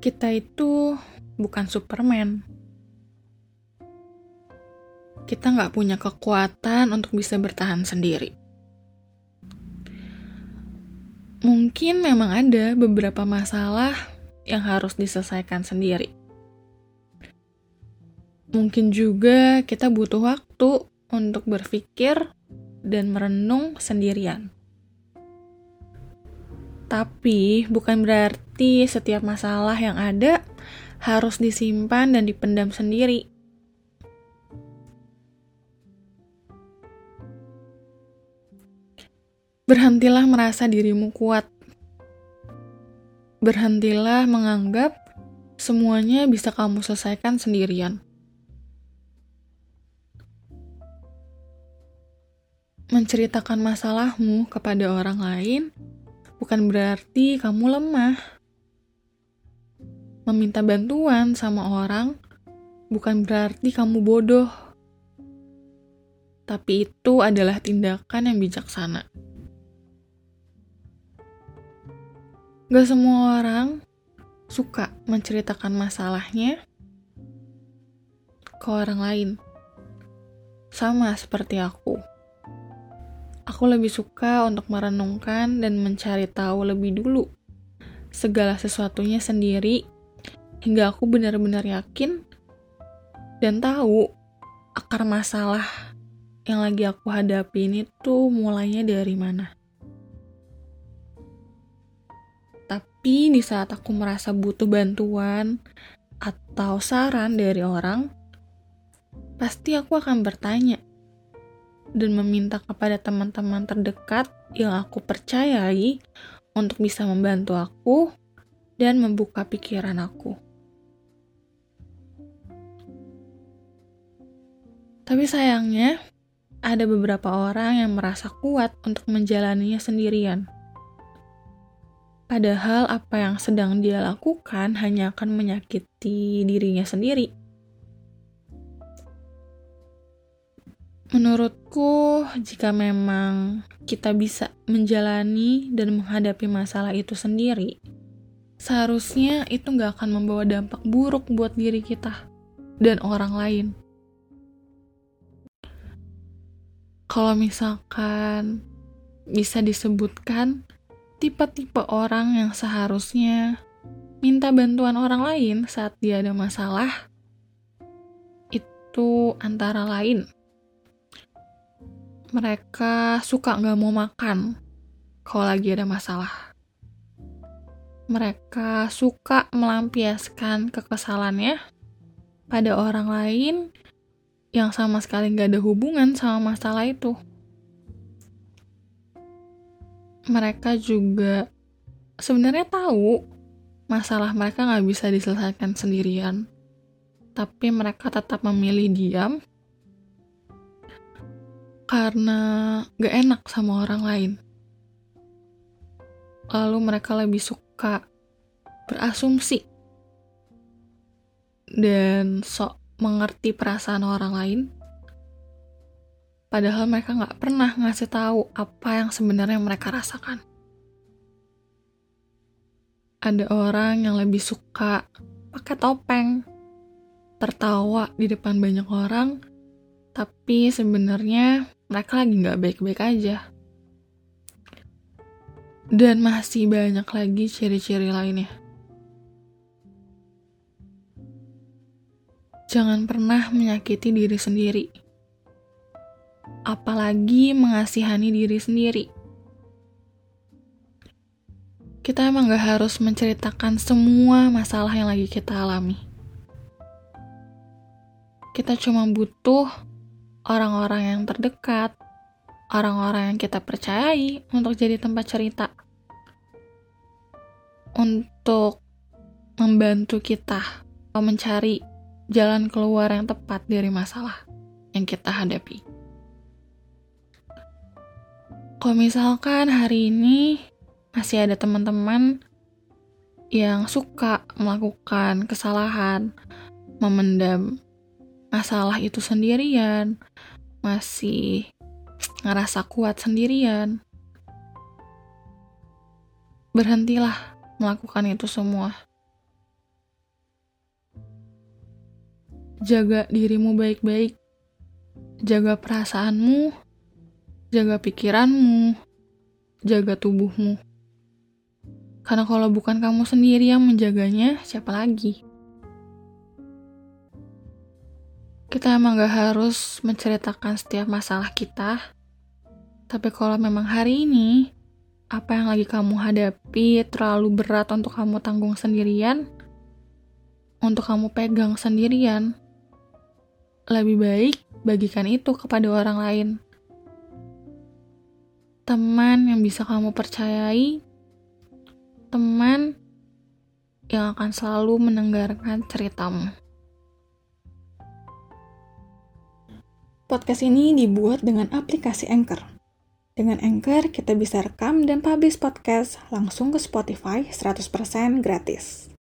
kita itu bukan Superman. Kita nggak punya kekuatan untuk bisa bertahan sendiri. Mungkin memang ada beberapa masalah yang harus diselesaikan sendiri. Mungkin juga kita butuh waktu untuk berpikir dan merenung sendirian. Tapi bukan berarti setiap masalah yang ada harus disimpan dan dipendam sendiri. Berhentilah merasa dirimu kuat. Berhentilah menganggap semuanya bisa kamu selesaikan sendirian. Menceritakan masalahmu kepada orang lain bukan berarti kamu lemah. Meminta bantuan sama orang bukan berarti kamu bodoh. Tapi itu adalah tindakan yang bijaksana. Gak semua orang suka menceritakan masalahnya ke orang lain. Sama seperti aku. Aku lebih suka untuk merenungkan dan mencari tahu lebih dulu segala sesuatunya sendiri hingga aku benar-benar yakin dan tahu akar masalah yang lagi aku hadapi ini tuh mulainya dari mana. Tapi di saat aku merasa butuh bantuan atau saran dari orang, pasti aku akan bertanya, dan meminta kepada teman-teman terdekat yang aku percayai untuk bisa membantu aku dan membuka pikiran aku. Tapi sayangnya, ada beberapa orang yang merasa kuat untuk menjalaninya sendirian. Padahal apa yang sedang dia lakukan hanya akan menyakiti dirinya sendiri. Menurutku, jika memang kita bisa menjalani dan menghadapi masalah itu sendiri, seharusnya itu nggak akan membawa dampak buruk buat diri kita dan orang lain. Kalau misalkan bisa disebutkan tipe-tipe orang yang seharusnya minta bantuan orang lain saat dia ada masalah, itu antara lain mereka suka nggak mau makan kalau lagi ada masalah. Mereka suka melampiaskan kekesalannya pada orang lain yang sama sekali nggak ada hubungan sama masalah itu. Mereka juga sebenarnya tahu masalah mereka nggak bisa diselesaikan sendirian, tapi mereka tetap memilih diam karena gak enak sama orang lain. Lalu mereka lebih suka berasumsi dan sok mengerti perasaan orang lain. Padahal mereka gak pernah ngasih tahu apa yang sebenarnya mereka rasakan. Ada orang yang lebih suka pakai topeng, tertawa di depan banyak orang, tapi sebenarnya mereka lagi nggak baik-baik aja. Dan masih banyak lagi ciri-ciri lainnya. Jangan pernah menyakiti diri sendiri. Apalagi mengasihani diri sendiri. Kita emang gak harus menceritakan semua masalah yang lagi kita alami. Kita cuma butuh orang-orang yang terdekat, orang-orang yang kita percayai untuk jadi tempat cerita. Untuk membantu kita mencari jalan keluar yang tepat dari masalah yang kita hadapi. Kalau misalkan hari ini masih ada teman-teman yang suka melakukan kesalahan, memendam masalah itu sendirian, masih ngerasa kuat sendirian. Berhentilah melakukan itu semua. Jaga dirimu baik-baik. Jaga perasaanmu, jaga pikiranmu, jaga tubuhmu. Karena kalau bukan kamu sendiri yang menjaganya, siapa lagi? Kita emang gak harus menceritakan setiap masalah kita, tapi kalau memang hari ini apa yang lagi kamu hadapi terlalu berat untuk kamu tanggung sendirian, untuk kamu pegang sendirian, lebih baik bagikan itu kepada orang lain. Teman yang bisa kamu percayai, teman yang akan selalu mendengarkan ceritamu. Podcast ini dibuat dengan aplikasi Anchor. Dengan Anchor, kita bisa rekam dan publish podcast langsung ke Spotify 100% gratis.